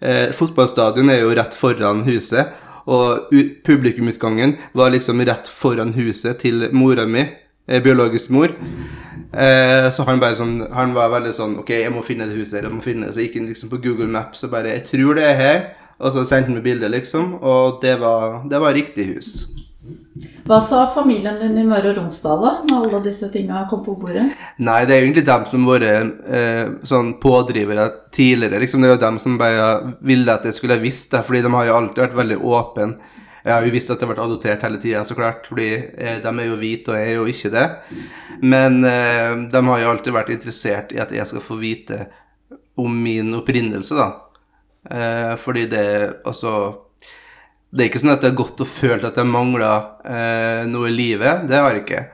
eh, Fotballstadion er jo rett foran huset. Og publikumutgangen var liksom rett foran huset til mora mi, eh, biologisk mor. Eh, så han bare sånn Han var veldig sånn Ok, jeg må finne det huset. Jeg må finne det. Så gikk han liksom på Google Maps og bare Jeg tror det er her. Og så sendte han meg bilde, liksom. Og det var, det var riktig hus. Hva sa familien din i Møre og Romsdal da, når alle disse tinga kom på bordet? Nei, det er jo egentlig dem som har vært eh, sånn pådrivere tidligere. liksom Det er jo dem som bare ville at jeg skulle visst det, fordi de har jo alltid vært veldig åpne. Jeg har jo visst at jeg har vært adoptert hele tida, så klart, fordi eh, de er jo hvite, og jeg er jo ikke det. Men eh, de har jo alltid vært interessert i at jeg skal få vite om min opprinnelse, da. Eh, fordi det Altså Det er ikke sånn at jeg har gått og følt at jeg mangla eh, noe i livet. Det har jeg ikke.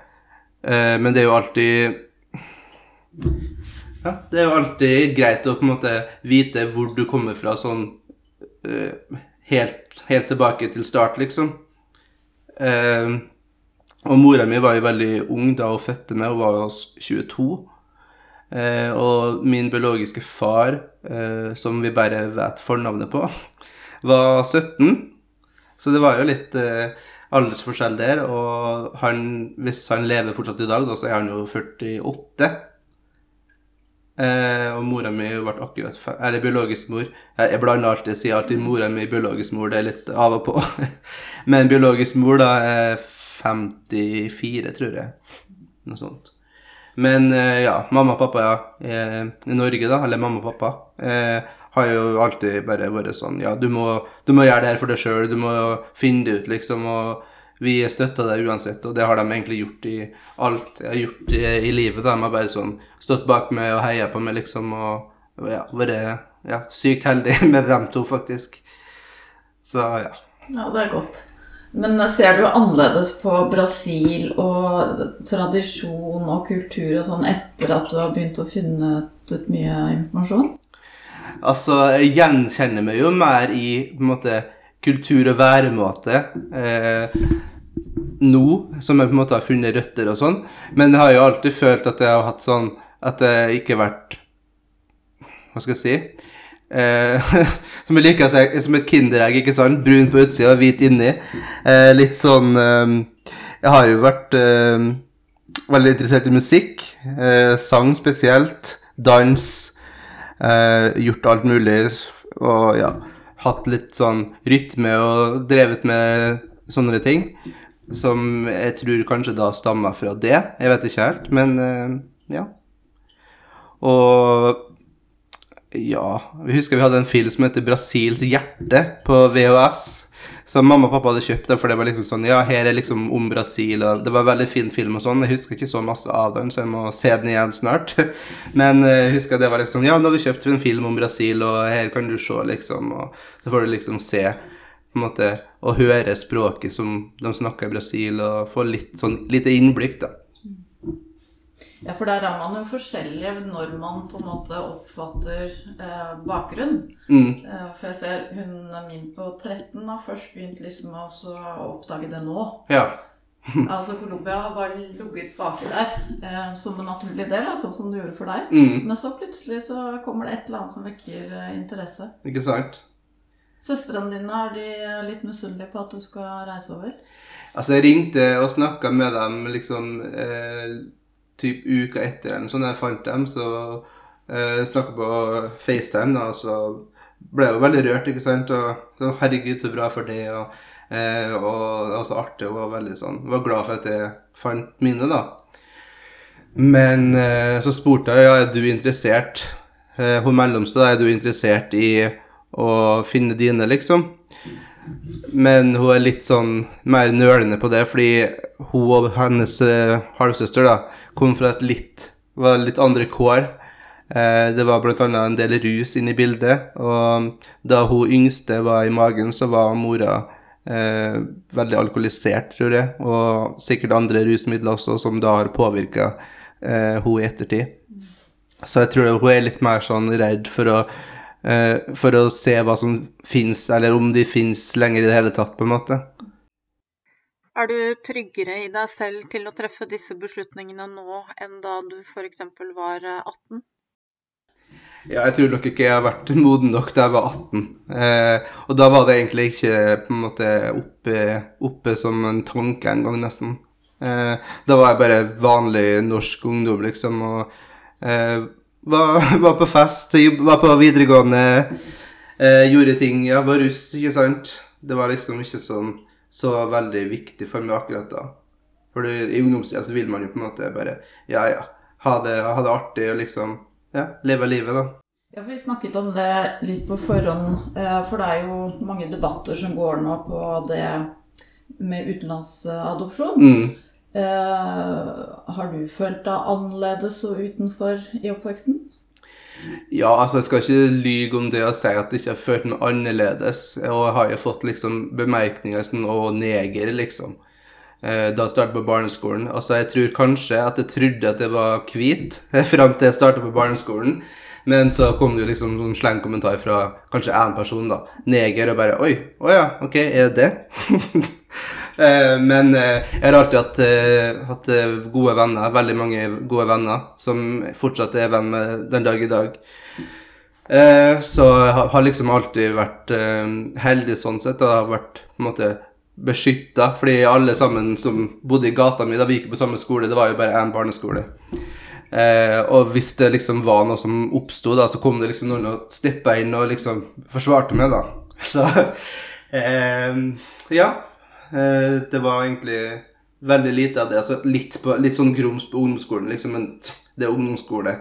Eh, men det er jo alltid ja, det er jo alltid greit å på en måte vite hvor du kommer fra sånn eh, helt, helt tilbake til start, liksom. Eh, og mora mi var jo veldig ung da hun fødte meg, hun var jo 22. Eh, og min biologiske far, eh, som vi bare vet fornavnet på, var 17. Så det var jo litt eh, aldersforskjell der. Og han, hvis han lever fortsatt i dag, da, så er han jo 48. Eh, og mora mi ble akkurat Eller biologisk mor. Jeg, jeg blander alltid, sier alltid mora mi biologisk mor. Det er litt av og på. Men biologisk mor da er 54, tror jeg. Noe sånt. Men eh, ja, mamma og pappa ja, eh, i Norge, da, eller mamma og pappa, eh, har jo alltid bare vært sånn Ja, du må, du må gjøre det her for deg sjøl, du må finne det ut, liksom. Og vi støtter deg uansett, og det har de egentlig gjort i alt jeg har gjort i, i livet. De har bare sånn stått bak meg og heia på meg, liksom, og ja, vært ja, sykt heldig med dem to, faktisk. Så ja. Ja, det er godt. Men ser du annerledes på Brasil og tradisjon og kultur og sånn etter at du har begynt å finne ut mye informasjon? Altså, jeg gjenkjenner meg jo mer i på en måte, kultur og væremåte eh, nå, som jeg på en måte har funnet røtter og sånn. Men jeg har jo alltid følt at jeg har hatt sånn At jeg ikke har vært Hva skal jeg si? Eh, som jeg liker å si, som et kinderegg, ikke sant? Brun på utsida og hvit inni. Eh, litt sånn eh, Jeg har jo vært eh, veldig interessert i musikk. eh, sang spesielt. Dans. Eh, gjort alt mulig. Og ja, hatt litt sånn rytme og drevet med sånne ting. Som jeg tror kanskje da stammer fra det. Jeg vet ikke helt, men eh, ja. Og ja, vi husker vi hadde en film som heter 'Brasils hjerte' på VHS. Som mamma og pappa hadde kjøpt, det, for det var liksom sånn Ja, her er liksom om Brasil, og det var en veldig fin film og sånn. Jeg husker ikke så masse av den, så jeg må se den igjen snart. Men eh, jeg husker det var liksom Ja, nå har vi kjøpt en film om Brasil, og her kan du se, liksom. Og så får du liksom se på en måte, og høre språket som de snakker i Brasil, og få litt sånn lite innblikk, da. Ja, for der er man jo forskjellig når man på en måte oppfatter eh, bakgrunn. Mm. Eh, for jeg ser hun min på 13 har først begynt liksom å oppdage det nå. Ja. Altså Colombia har bare ligget baki der eh, som en naturlig del, sånn som det gjorde for deg. Mm. Men så plutselig så kommer det et eller annet som vekker eh, interesse. Ikke sant? Søstrene dine, er de litt misunnelige på at du skal reise over? Altså, jeg ringte og snakka med dem liksom eh, typ uka etter eller noe jeg fant dem, så eh, snakka på FaceTime, da, så ble jeg jo veldig rørt, ikke sant, og herregud, så bra for det, og, eh, og det var så artig, og var veldig sånn, var glad for at jeg fant mine, da. Men eh, så spurte jeg, ja, er du interessert, eh, hun mellomste, da, er du interessert i å finne dine, liksom? Men hun er litt sånn mer nølende på det, fordi hun og hennes eh, halvsøster da, kom fra et litt, var litt andre kår. Eh, det var annet en del rus inne i bildet, og da hun yngste var i magen, så var mora eh, veldig alkoholisert, tror jeg, og sikkert andre rusmidler også, som da har påvirka eh, hun i ettertid. Så jeg tror hun er litt mer sånn redd for å eh, for å se hva som fins, eller om de fins lenger i det hele tatt, på en måte. Er du tryggere i deg selv til å treffe disse beslutningene nå enn da du f.eks. var eh, 18? Ja, jeg tror nok ikke jeg har vært moden nok da jeg var 18. Eh, og da var det egentlig ikke på en måte oppe, oppe som en tanke engang, nesten. Eh, da var jeg bare vanlig norsk ungdom, liksom, og eh, var, var på fest, var på videregående, eh, gjorde ting, ja, var russ, ikke sant? Det var liksom ikke sånn så veldig viktig for meg akkurat da. For i ungdomstida så vil man jo på en måte bare, ja, ja, ha det, ha det artig og liksom, ja, leve livet da. Ja, for Vi snakket om det litt på forhånd, eh, for det er jo mange debatter som går nå på det med utenlandsadopsjon. Mm. Uh, har du følt deg annerledes og utenfor i oppveksten? Ja, altså jeg skal ikke lyge om det å si at jeg ikke har følt meg annerledes. Og jeg har jo fått liksom bemerkninger som 'å, neger', liksom. Eh, Da jeg startet på barneskolen. Altså jeg tror kanskje at jeg trodde at jeg var hvit fram til jeg startet på barneskolen. Men så kom det jo liksom sånn slengkommentar fra kanskje én person, da. Neger, og bare Oi, å ja, ok, er det det? Eh, Men eh, jeg har alltid hatt, eh, hatt eh, gode venner, veldig mange gode venner, som fortsatt er venn med den dag i dag. Eh, Så jeg har- liksom alltid vært eh, heldig sånn sett, og har vært på en måte beskytta. Fordi alle sammen som bodde i gata mi da vi gikk på samme skole, det var jo bare én barneskole. Eh, og hvis det liksom var noe som oppsto, så kom det liksom noen og steppa inn og liksom forsvarte meg, da. Så eh, ja. Eh, det var egentlig veldig lite av det. Altså litt, på, litt sånn grums på ungdomsskolen, liksom, men det er ungdomsskole.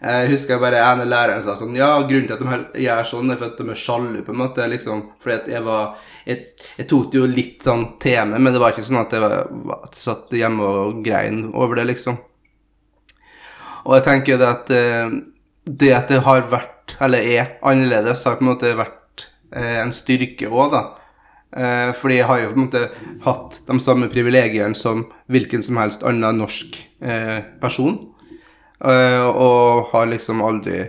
Jeg husker bare ene læreren sa sånn Ja, grunnen til at de her gjør sånn, er for at de er sjalu, på en måte. liksom, Fordi at jeg var Jeg, jeg tok det jo litt sånn til meg, men det var ikke sånn at jeg, var- at jeg satt hjemme og grein over det, liksom. Og jeg tenker det at eh, det at det har vært, eller er, annerledes, har på en måte vært eh, en styrke òg, da. Eh, fordi jeg har jo på en måte hatt de samme privilegiene som hvilken som helst annen norsk eh, person. Eh, og har liksom aldri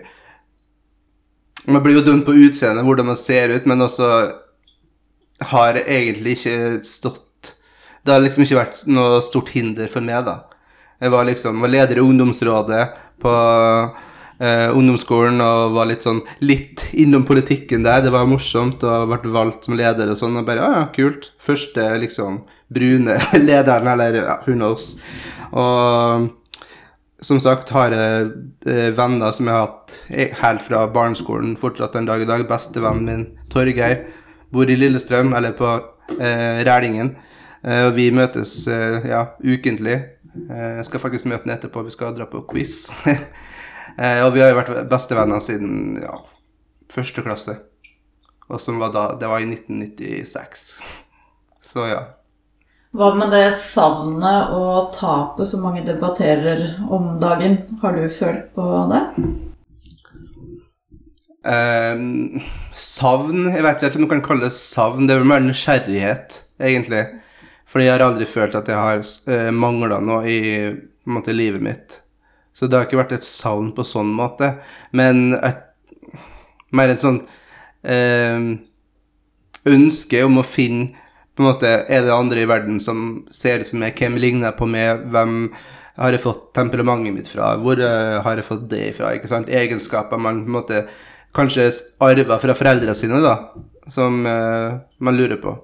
Man blir jo dømt på utseendet, hvordan man ser ut, men også har egentlig ikke stått Det har liksom ikke vært noe stort hinder for meg, da. Jeg var liksom var leder i ungdomsrådet på eh, ungdomsskolen og var litt sånn litt innom politikken der. Det var morsomt og vært valgt som leder og sånn. Og bare ja, ja, kult. Første liksom brune lederen, eller ja, who knows. Og som sagt har jeg eh, venner som jeg har hatt eh, helt fra barneskolen fortsatt den dag i dag. Bestevennen min Torgeir bor i Lillestrøm, eller på eh, Rælingen. Eh, og vi møtes eh, ja, ukentlig. Eh, jeg skal faktisk møte ham etterpå, vi skal dra på quiz. Eh, og vi har jo vært bestevenner siden ja, første klasse. Og som var da, det var i 1996. Så ja. Hva med det savnet og tapet som mange debatterer om dagen? Har du følt på det? Eh, savn Jeg vet ikke om du kan kalle det savn. Det er vel mer nysgjerrighet, egentlig. Fordi jeg har aldri følt at jeg har uh, mangla noe i måte, livet mitt. Så det har ikke vært et savn på sånn måte. Men et, mer et sånn eh, ønske om å finne på en måte, Er det andre i verden som ser ut som meg? Hvem ligner jeg på meg? Hvem har jeg fått temperamentet mitt fra? Hvor uh, har jeg fått det fra? ikke sant? Egenskaper man på en måte kanskje arver fra foreldrene sine, da, som uh, man lurer på.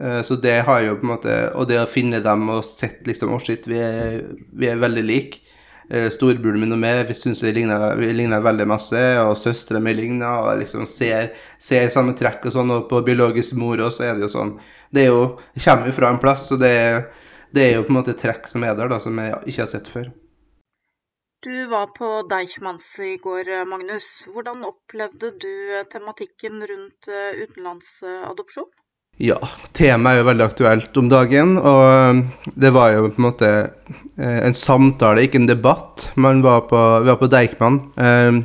Uh, så det har jo på en måte Og det å finne dem og sett liksom Å, oh shit, vi er, vi er veldig like. Uh, Storebroren min og meg syns vi ligner, veldig masse, og søstera mi ligner, og liksom ser, ser samme trekk og sånn, og på biologisk mor også er det jo sånn Det er jo kommer jo fra en plass, og det, det er jo på en måte trekk som er der, da, som jeg ikke har sett før. Du var på Deichmans i går, Magnus. Hvordan opplevde du tematikken rundt utenlandsadopsjon? Ja, temaet er jo veldig aktuelt om dagen, og det var jo på en måte en samtale, ikke en debatt. Man var på, vi var på Deichman. Eh,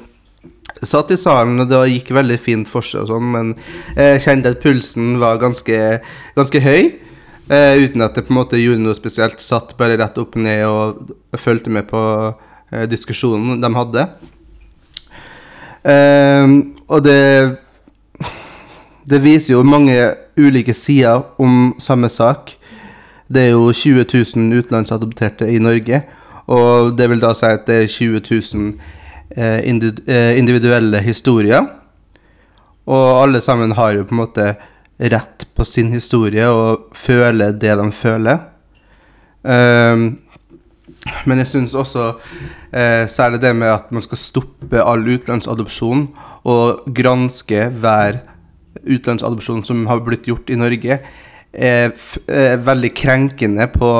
satt i salen, og det gikk veldig fint for seg og sånn, men jeg kjente at pulsen var ganske, ganske høy. Eh, uten at det på en måte gjorde noe spesielt. Satt bare rett opp og ned og fulgte med på eh, diskusjonen de hadde. og det det viser jo mange ulike sider om samme sak. Det er jo 20 000 utenlandsadopterte i Norge, og det vil da si at det er 20 000 eh, individuelle historier. Og alle sammen har jo på en måte rett på sin historie og føler det de føler. Um, men jeg syns også, eh, særlig det med at man skal stoppe all utenlandsadopsjon og granske hver utenlandsadopsjon som har blitt gjort i Norge, er, er veldig krenkende på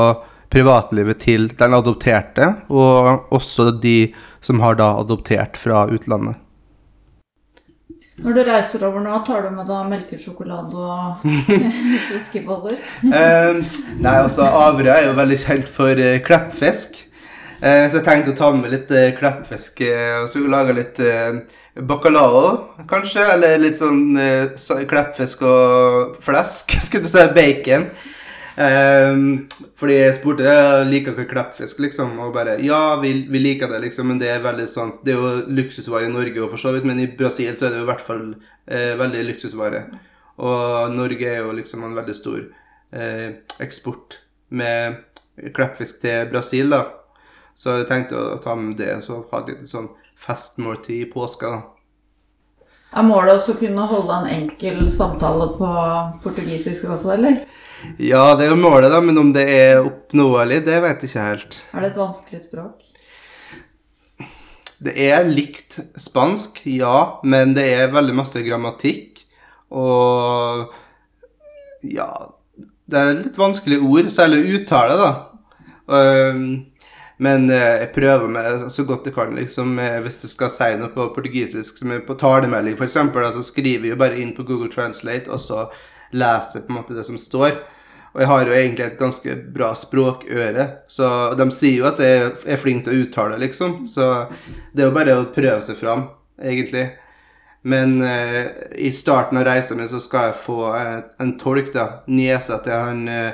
privatlivet til den adopterte, og også de som har da adoptert fra utlandet. Når du reiser over nå, tar du med deg melkesjokolade og fiskeboller? eh, nei, altså Averøy er jo veldig kjent for eh, kleppfisk. Uh, så jeg tenkte å ta med litt uh, kleppfisk. og så lage litt bacalao, kanskje. Eller litt sånn kleppfisk og flesk. Skulle du si bacon. Um, fordi jeg spurte jeg liker ikke kleppfisk, liksom. Og bare Ja, vi, vi, liker det, liksom, men det er veldig sånn Det er jo luksusvare i Norge og for så vidt, men i Brasil så er det jo i hvert fall eh, veldig luksusvare. Og Norge er jo liksom en veldig stor eh, eksport med kleppfisk til Brasil, da. Så jeg tenkte å ta med det, og ha litt sånn festmåltid i påska. Er målet også å kunne holde en enkel samtale på portugisisk også, eller? Ja, det er jo målet, da, men om det er oppnåelig, det vet jeg ikke helt. Er det et vanskelig språk? Det er likt spansk, ja, men det er veldig masse grammatikk. Og ja Det er litt vanskelige ord, særlig uttale, da. Um, men eh, jeg prøver meg så godt jeg kan, liksom. Hvis jeg skal si noe på portugisisk, som er på talemelding f.eks., så skriver jeg jo bare inn på Google Translate, og så leser på en måte det som står. Og jeg har jo egentlig et ganske bra språkøre, så de sier jo at jeg er flink til å uttale, liksom. Så det er jo bare å prøve seg fram, egentlig. Men eh, i starten av reisa mi så skal jeg få eh, en tolk, da. Niesa til han eh,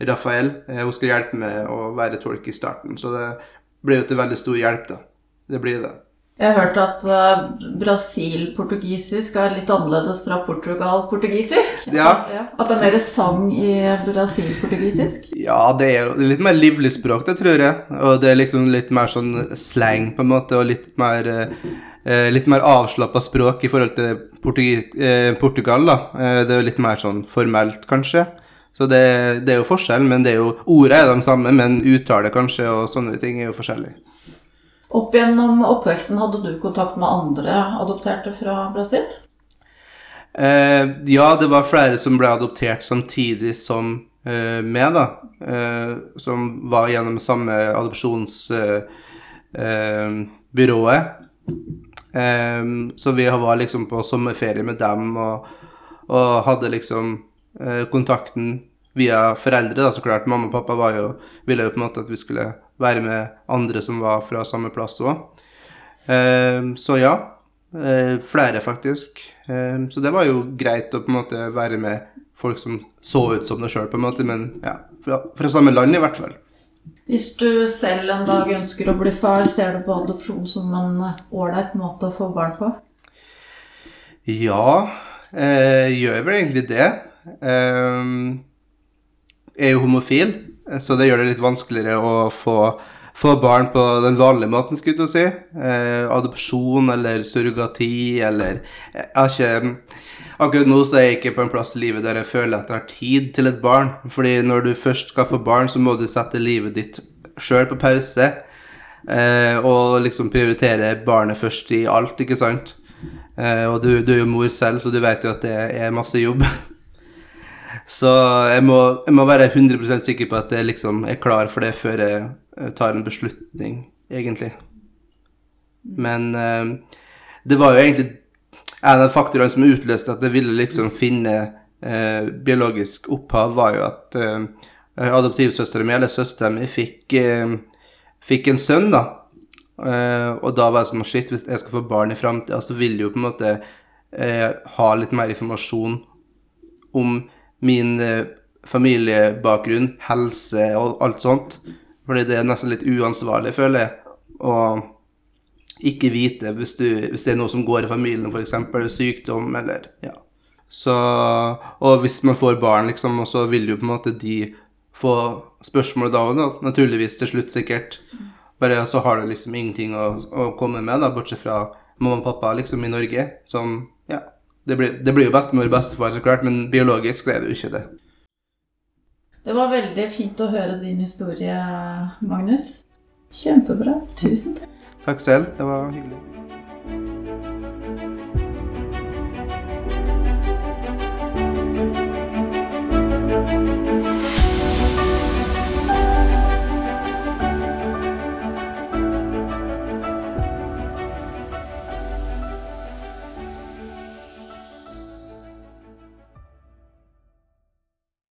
Rafael. Eh, hun skal hjelpe med å være tolk i starten. Så det blir jo til veldig stor hjelp, da. Det blir det. Jeg har hørt at uh, Brasil-portugisisk er litt annerledes fra Portugal-portugisisk. Ja. At det er mer sang i Brasil-portugisisk. Ja, det er litt mer livlig språk, det tror jeg. Og det er liksom litt mer sånn slang, på en måte, og litt mer eh, Litt mer avslappa språk i forhold til eh, Portugal, da. Eh, det er litt mer sånn formelt, kanskje. Så det, det er jo forskjell, men det er jo ordet er de samme, men uttale kanskje og sånne ting er jo forskjellig. Opp gjennom oppveksten hadde du kontakt med andre adopterte fra Brasil? Eh, ja, det var flere som ble adoptert samtidig som eh, meg, da. Eh, som var gjennom samme adopsjonsbyrået. Eh, så vi var liksom på sommerferie med dem og, og hadde liksom eh, kontakten via foreldre, da, så klart. Mamma og pappa var jo, ville jo på en måte at vi skulle være med andre som var fra samme plass òg. Eh, så ja. Eh, flere, faktisk. Eh, så det var jo greit å på en måte være med folk som så ut som deg sjøl, på en måte, men ja, fra, fra samme land i hvert fall. Hvis du selv en dag ønsker å bli far, ser du på adopsjon som en ålreit måte å få barn på? Ja, eh, gjør vel egentlig det. Eh, er jo homofil, så det gjør det litt vanskeligere å få, få barn på den vanlige måten, skulle jeg si. Eh, adopsjon eller surrogati eller Jeg har ikke Akkurat nå så er jeg ikke på en plass i livet der jeg føler at jeg har tid til et barn. Fordi når du først skal få barn, så må du sette livet ditt sjøl på pause. Eh, og liksom prioritere barnet først i alt, ikke sant. Eh, og du, du, er jo mor selv, så du vet jo at det er masse jobb. så jeg må, jeg må, være 100 sikker på at jeg liksom er klar for det før jeg tar en beslutning, egentlig. Men eh, det var jo egentlig en av faktorene som utløste at jeg ville liksom finne eh, biologisk opphav, var jo at eh, adoptivsøstera mi, eller søstera mi, fikk, eh, fikk en sønn, da. Eh, og da var det sånn Shit, hvis jeg skal få barn i framtida, så vil jeg jo på en måte eh, ha litt mer informasjon om min eh, familiebakgrunn, helse og alt sånt. Fordi det er nesten litt uansvarlig, føler jeg. å ikke vite hvis, du, hvis, det er noe som går i familien, f.eks. sykdom eller ja. Så, og hvis man får barn, liksom, så vil jo på en måte de få spørsmål da òg, naturligvis til slutt, sikkert. Bare så har du liksom ingenting å, å, komme med, da, bortsett fra mamma og pappa liksom i Norge, som. Det blir, det blir jo bestemor og bestefar, så klart, men biologisk er det jo ikke det. Det var veldig fint å høre din historie, Magnus. Kjempebra. Tusen takk. Takk selv. Det var hyggelig.